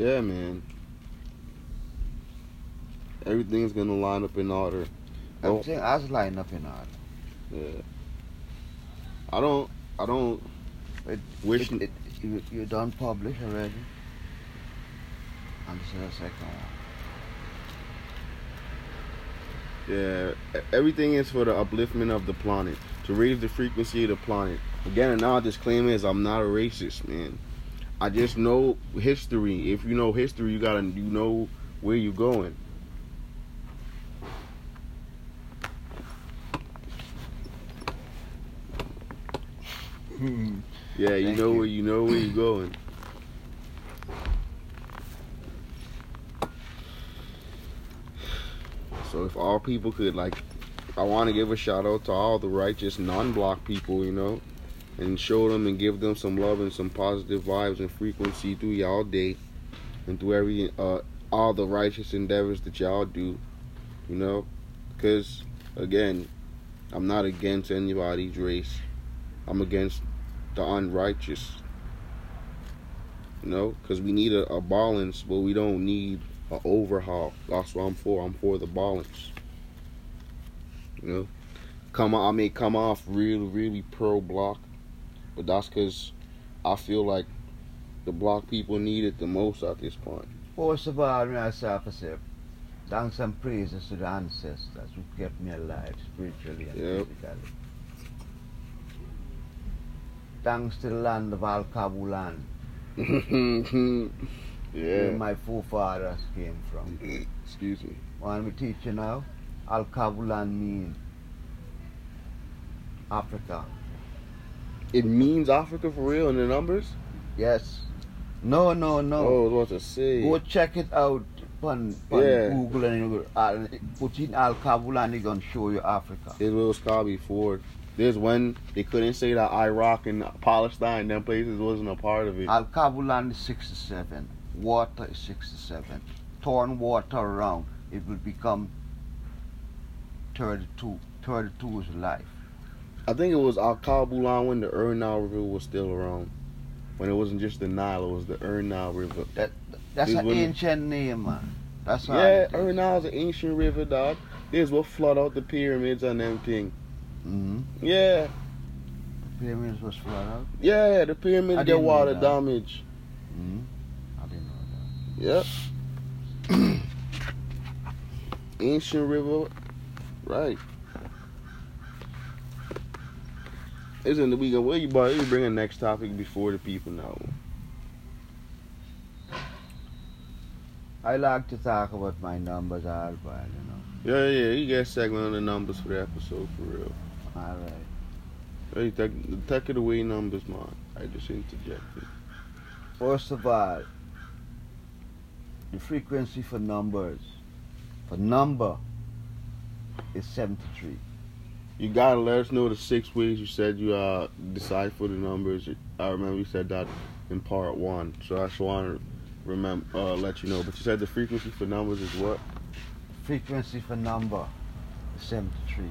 Yeah, man. Everything's gonna line up in order. Oh, Everything has lined up in order. yeah. I don't. I don't It, wish. it, it, you, you done publish already? And this is the second one. Yeah, everything is for the upliftment of the planet, to raise the frequency of the planet. Again, and our disclaimer is I'm not a racist, man. I just know history. If you know history, you gotta you know where you're going. Hmm. Yeah, you Thank know you. where you know where you're going. So if all people could like I want to give a shout out to all the righteous non-block people, you know, and show them and give them some love and some positive vibes and frequency through y'all day and through every uh all the righteous endeavors that y'all do, you know, because again, I'm not against anybody's race. I'm against the unrighteous. You know, because we need a, a balance, but we don't need an overhaul. That's what I'm for. I'm for the balance. You know, come on. I may come off really, really pro block, but that's because I feel like the block people need it the most at this point. First of all, myself, I say, thanks and praises to the ancestors who kept me alive spiritually and Yep. physically. Thanks to the land of Alkebulan, where my forefathers came from. Excuse me. Want me teach you now? Alkebulan mean Africa. It means Africa for real in the numbers. Yes. No, no, no. Oh, I was about to say. Go check it out on, on Yeah. Google and uh, put in Alkebulan, it's going to show you Africa. It was called before. There's when they couldn't say that Iraq and Palestine, them places wasn't a part of it. Alkebulan is 67. Water is 67. Turn water around, it will become 32. 32 is life. I think it was Alkebulan when the Urnal River was still around. When it wasn't just the Nile, it was the Urnal River. That That's an ancient name, man. That's all Yeah. Urnal's an ancient river, dog. This what flood out the pyramids and everything. Mhm. Yeah, The Pyramids was flooded out. yeah, the pyramids get water damage. Mhm. I didn't know that. Yep. Ancient river, right. Isn't the weekend? Where you about? You bring a next topic before the people know. I like to talk about my numbers all while, you know. Yeah, yeah, you get a segment on the numbers for the episode for real. All right. Hey, take, take it away, numbers, man. I just interjected. First of all, the frequency for numbers, for number, is 73. You gotta let us know the six weeks. you said you uh decipher the numbers. I remember you said that in part one, so I just want to remember uh let you know. But you said the frequency for numbers is what? Frequency for number 73.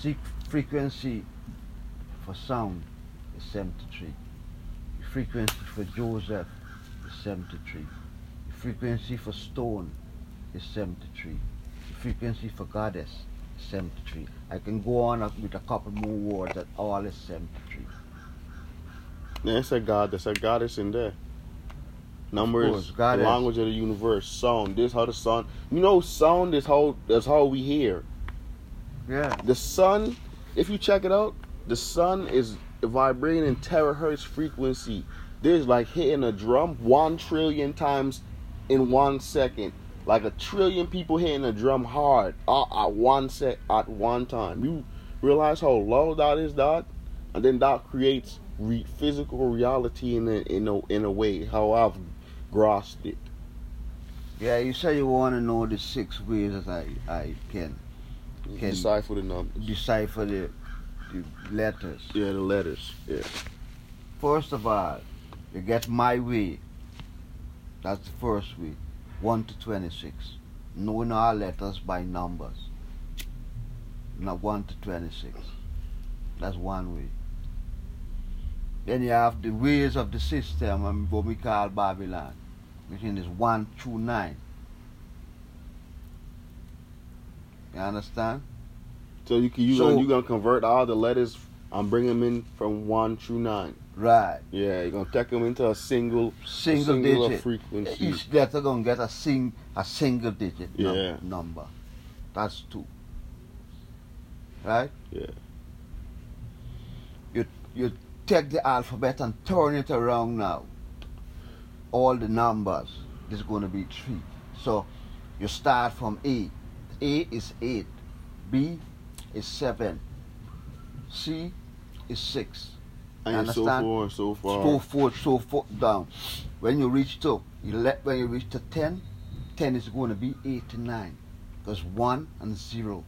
Se- frequency for sound is 73. Frequency for Joseph is 73. Frequency for stone is 73. Frequency for goddess 73. I can go on with a couple more words that all is 73. There's a god. there's a goddess in there. Numbers, course, language of the universe, sound. This how the sun. You know, sound is how that's how we hear. Yeah. The sun, if you check it out, the sun is vibrating in terahertz frequency. There's like hitting a drum one trillion times in one second. Like a trillion people hitting a drum hard uh, at one set at one time. You realize how low that is, dog? And then that creates re- physical reality in a, in a in a way how I've grasped it. Yeah, you say you want to know the six ways that I, I can Can- Decipher the numbers. decipher the, the letters. Yeah, the letters. Yeah. First of all, you get my way. That's the first way. 1 to 26. Knowing our letters by numbers. Not 1 to 26. That's one way. Then you have the ways of the system, um, what we call Babylon. between is one through nine. You understand? So you can you So- gonna you gonna convert all the letters and bring them in from one through nine. Right. Yeah, you're gonna take them into a single Single singular digit. frequency. Each letter gonna get a sing a single digit num- Yeah. number. That's two. Right? Yeah. You you take the alphabet and turn it around now. All the numbers. is gonna be three. So you start from A. A is eight. B is seven. C is six. And so Understand? forth and so far. so forth, so forth down. When you reach to you let when you reach to 10, 10 is going to be 89. Because 1 and 0.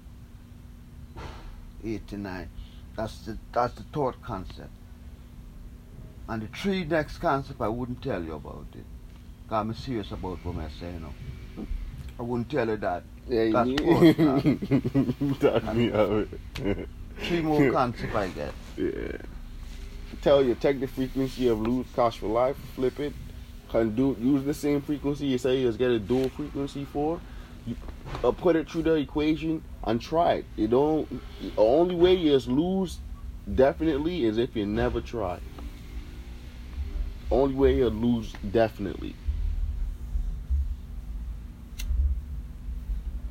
89. That's the that's the third concept. And the three next concept I wouldn't tell you about it. I'm serious about what I'm saying now. I wouldn't tell you that. Yeah, That's you Talk me out. Three more concept I get. Yeah. Tell you, take the frequency of lose cost for life, flip it, can do use the same frequency you say you just get a dual frequency for. You, uh, put it through the equation and try it. You don't. The only way you just lose, definitely, is if you never try. Only way you lose, definitely.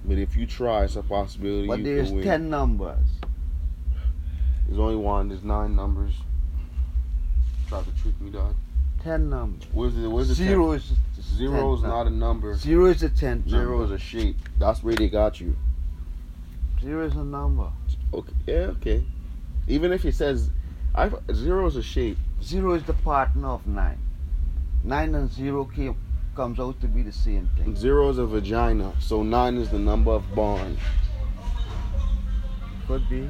But if you try, it's a possibility. But there's. 10 numbers. There's only one. There's nine numbers. Try to trick me, dog. 10 numbers. Where's the Where's the Zero is Zero is not a number. Zero is a ten. Zero number. is a shape. That's where they got you. Zero is a number. Okay. Yeah. Okay. Even if it says, I zero is a shape. Zero is the partner of nine. Nine and zero came, comes out to be the same thing. Zero is a vagina. So nine is the number of born. Could be.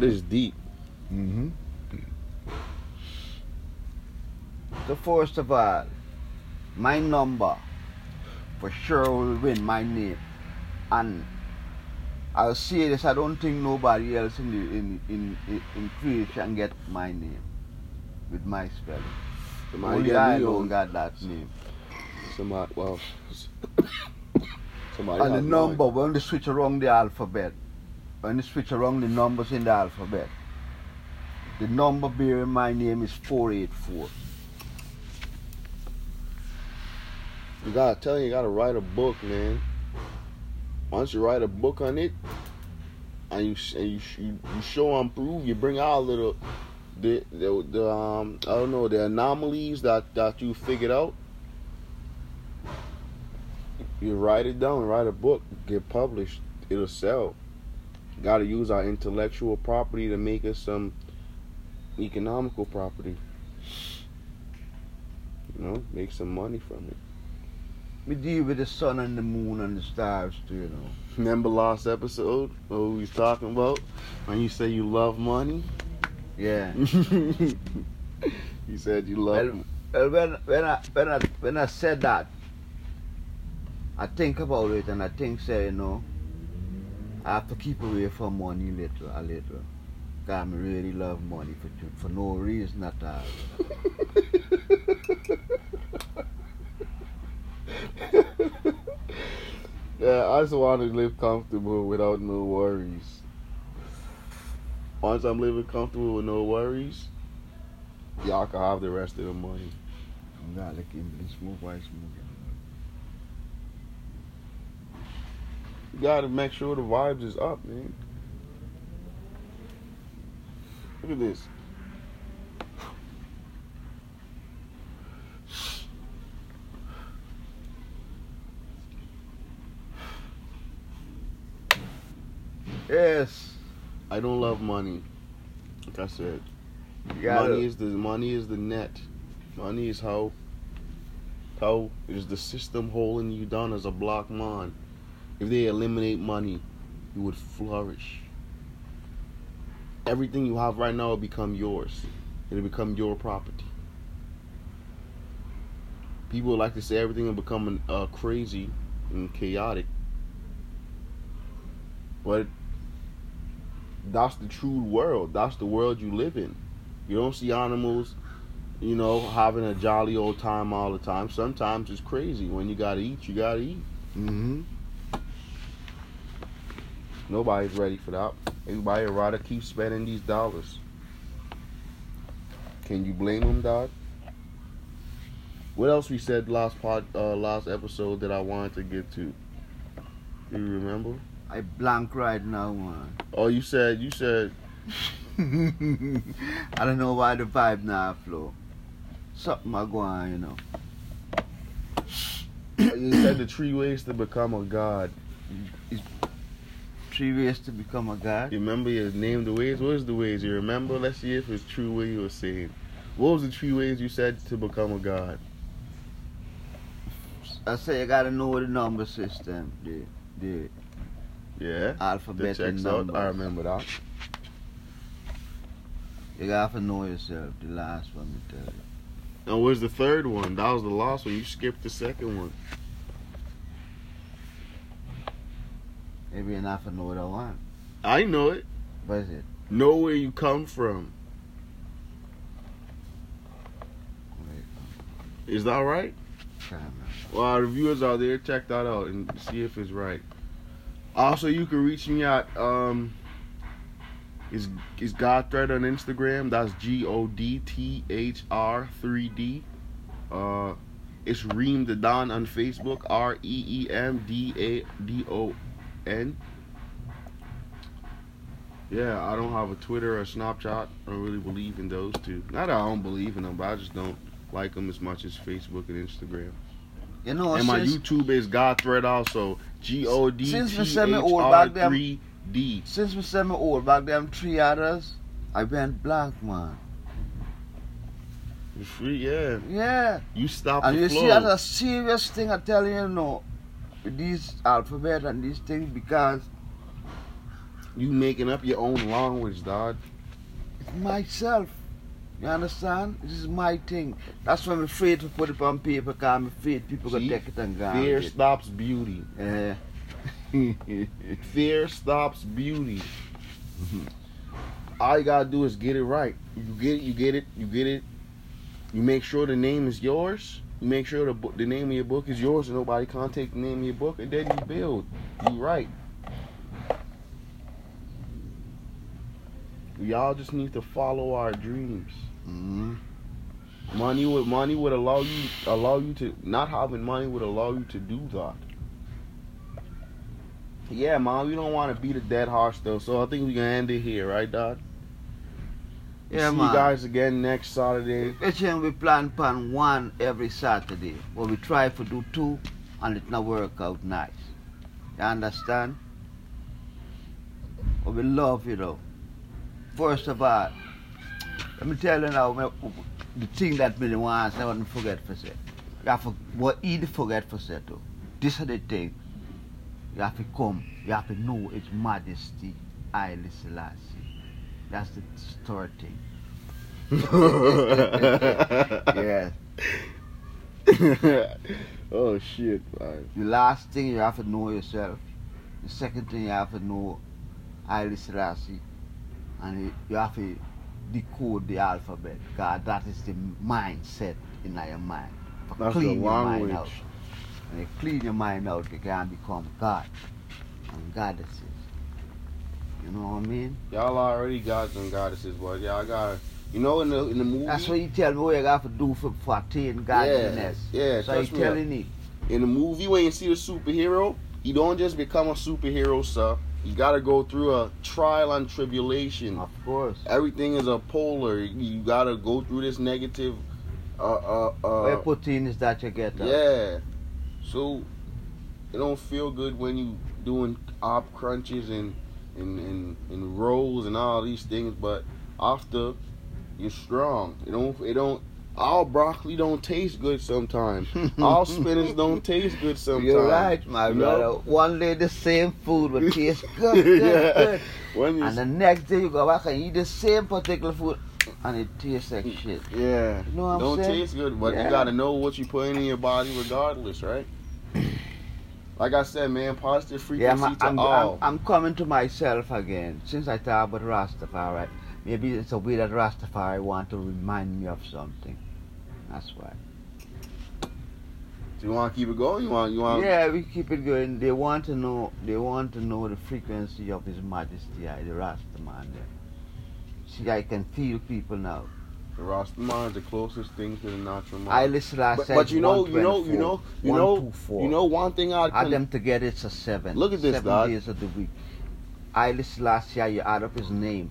This is deep. Mm-hmm. So first of all, my number for sure will win my name. And I'll say this, I don't think nobody else in the in in in, in creation get my name with my spelling. Somebody Only got I don't on- got that name. Somebody. Well. Somebody. And the number, when they switch around the alphabet, when they switch around the numbers in the alphabet, the number bearing my name is 484. You gotta tell you, you gotta write a book, man. Once you write a book on it, and you and you, you, you show and prove, you bring out little the, the the um I don't know the anomalies that that you figured out. You write it down, write a book, get published, it'll sell. Got to use our intellectual property to make us some economical property. You know, make some money from it. We deal with the sun and the moon and the stars too, you know. Remember last episode what we was talking about when you say you love money? Yeah. you said you love. Well, well when, when, I, when, I, when I said that, I think about it and I think, say, you know, I have to keep away from money little, a little. I really love money for, for no reason at all. yeah, I just want to live comfortable without no worries. Once I'm living comfortable with no worries, y'all can have the rest of the money. Garlic in smooth white smooth. You gotta make sure the vibes is up, man. Look at this. Yes. I don't love money. Like I said, money is the money is the net. Money is how how is the system holding you down as a black man. If they eliminate money, you would flourish. Everything you have right now will become yours. It'll become your property. People like to say everything will become uh, crazy and chaotic, but that's the true world. That's the world you live in. You don't see animals, you know, having a jolly old time all the time. Sometimes it's crazy. When you gotta eat, you gotta eat. Mm-hmm. Nobody's ready for that. Everybody would rather keep spending these dollars. Can you blame them, dog? What else we said last pod, uh, last episode that I wanted to get to? Do you remember? I blank right now, man. Oh, you said you said I don't know why the vibe now flow. Something I go on, you know. you said the three ways to become a god. Three ways to become a god. You remember your name, the ways? What was the ways? You remember? Let's see if it's true what you were saying. What was the three ways you said to become a god? I say you gotta know the number system, the the Yeah. The alphabet and checks out. numbers. I remember that. You gotta know yourself. The last one, me tell you. And where's the third one? That was the last one. You skipped the second one. Maybe you have to know the one. I know it. What is it? Know where you come from. Wait, Is that right? Well, our viewers out there, check that out and see if it's right. Also, you can reach me at um, is is God Thread on Instagram. That's G O D T H R three D. Uh, it's Reem the Don on Facebook. R E E M D A D O N. Yeah, I don't have a Twitter or Snapchat. I don't really believe in those two. Not that I don't believe in them, but I just don't like them as much as Facebook and Instagram. You know, And my YouTube is God Thread also. G O D T Since we H send me back them- 3 D. since we me old back them three others, I went black man. You free, yeah. Yeah. You stop And you flow. see, that's a serious thing I tell you, you know, these alphabet and these things because you making up your own language, dog. it's myself. You understand? This is my thing. That's why I'm afraid to put it on paper because I'm afraid people See? gonna take it and go. Fear stops beauty. Yeah. Fear stops beauty. All you gotta do is get it right. You get it, you get it, you get it. You make sure the name is yours. Make sure the book, the name of your book is yours, and nobody can't take the name of your book. And then you build. You write. We all just need to follow our dreams. hmm Money would money would allow you allow you to not having money would allow you to do that. Yeah, mom, we don't want to beat a dead horse though, so I think we can end it here, right, Dad? Yeah, See man. you guys again next Saturday. Actually, we plan pan one every Saturday, but we try to do two, and it not work out nice. You understand? But we love you though. First of all, let me tell you now, the thing that me want I want to forget for say. You have to, what eat forget for say too. This is the thing. You have to come, you have to know its Majesty, Haile Selassie. That's the third thing. Yeah. oh shit, man. The last thing you have to know yourself. The second thing you have to know Haile Selassie. And you- have to decode the alphabet. God, that is the mindset in your mind. That's the clean your mind out. When you clean your mind out, you can become God and goddesses. You know what I mean? Y'all already gods and goddesses, but y'all got you know in the in the movie. That's what you tell me what you have to do for, for attain godliness. yeah, So you me. telling it. in the movie when you see a superhero, you don't just become a superhero, sir. You gotta go through a trial and tribulation. Of course. Everything is a polar. You gotta go through this negative. Uh, uh, uh. is that you get out. Yeah. So it don't feel good when you doing op crunches and and and, and rolls and all these things, but after you're strong. It don't. It don't. All broccoli don't taste good sometimes. all spinach don't taste good sometimes. You're right, my you brother. know? One day the same food will taste good, good, Yeah. good. When And the next day you go back and eat the same particular food and it tastes like shit. Yeah. You know what I'm Don't saying? taste good, but Yeah. you gotta know what you putting in your body regardless, right? Like I said, man, positive Yeah, frequency I'm, to I'm, all. I'm, I'm coming to myself again. Since I talk about Rastafari, Maybe it's a way that Rastafari want to remind me of something. That's why. Do you want to keep it going? You want? You want? Yeah, we keep it going. They want to know. They want to know the frequency of His Majesty, I, the Rastaman. There. See, I can feel people now. The Rastaman is the closest thing to the natural mind. I listen last but, but you know, you know, you 124, know, you know, you know, one thing I'd Add them together, it's a seven. Look at this, seven dog. days of the week. I listen last year. You add up his name.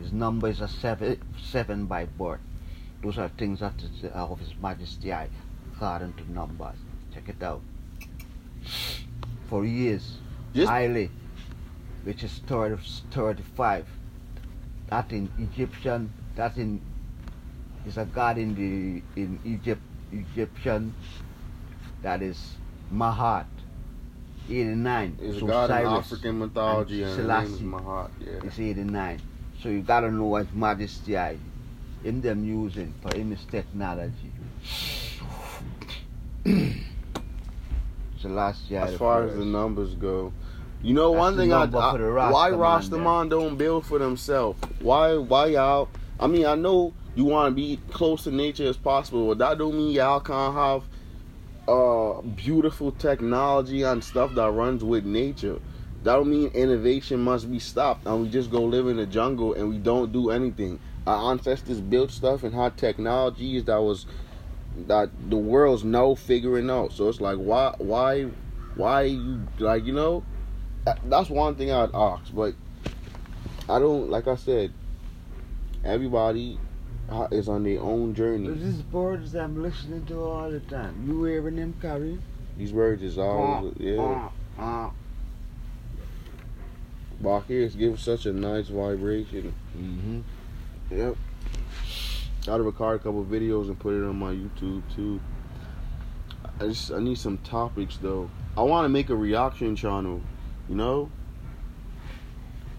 His number is a seven, seven by birth. Those are things that is uh, of His Majesty I according to numbers. Check it out. For years, Just- Haile, which is 30, 35. That in Egyptian, that in is a god in the in Egypt Egyptian that is Mahat. 89. is a So god in Cyrus African mythology, and and, name is Mahat. Yeah. is 89. So you gotta know what Majesty I in them using for him is technology. year As far as the numbers go, you know That's one thing I, I why Rastaman don't build for themselves? Why why y'all? I mean I know you want to be close to nature as possible, but that don't mean y'all can't have uh beautiful technology and stuff that runs with nature. That don't mean innovation must be stopped and we just go live in the jungle and we don't do anything. Our ancestors built stuff and had technologies that was that the world's no figuring out. So it's like why why why you like you know that's one thing I'd ask, but I don't like I said. Everybody is on their own journey. this These birds I'm listening to all the time. You hearing them carry? These birds is all yeah. Uh, uh. Bacchus give such a nice vibration. Mm-hmm. Yep. Gotta record a couple videos and put it on my YouTube too. I just I need some topics though. I want to make a reaction channel. You know.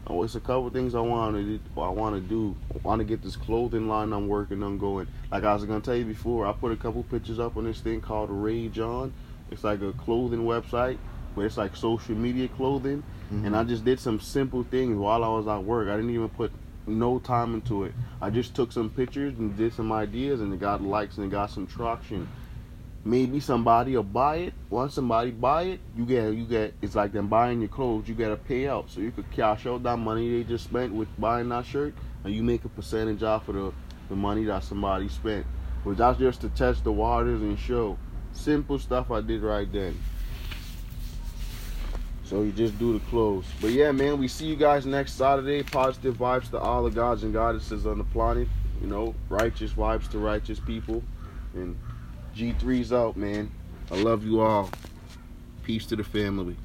Oh, it's a couple things I want to I want to do. I want to get this clothing line I'm working on going. Like I was gonna tell you before, I put a couple pictures up on this thing called RageOn. It's like a clothing website where it's like social media clothing and mm-hmm. I just did some simple things while I was at work. I didn't even put no time into it. I just took some pictures and did some ideas, and it got likes and it got some traction. Maybe somebody will buy it. Once somebody buy it, you get you get. It's like them buying your clothes. You got to pay out, so you could cash out that money they just spent with buying that shirt, and you make a percentage off of the the money that somebody spent. But that's just to test the waters and show. Simple stuff I did right then. So you just do the clothes. But yeah, man, we see you guys next Saturday. Positive vibes to all the gods and goddesses on the planet. You know, righteous vibes to righteous people. And G3's out, man. I love you all. Peace to the family.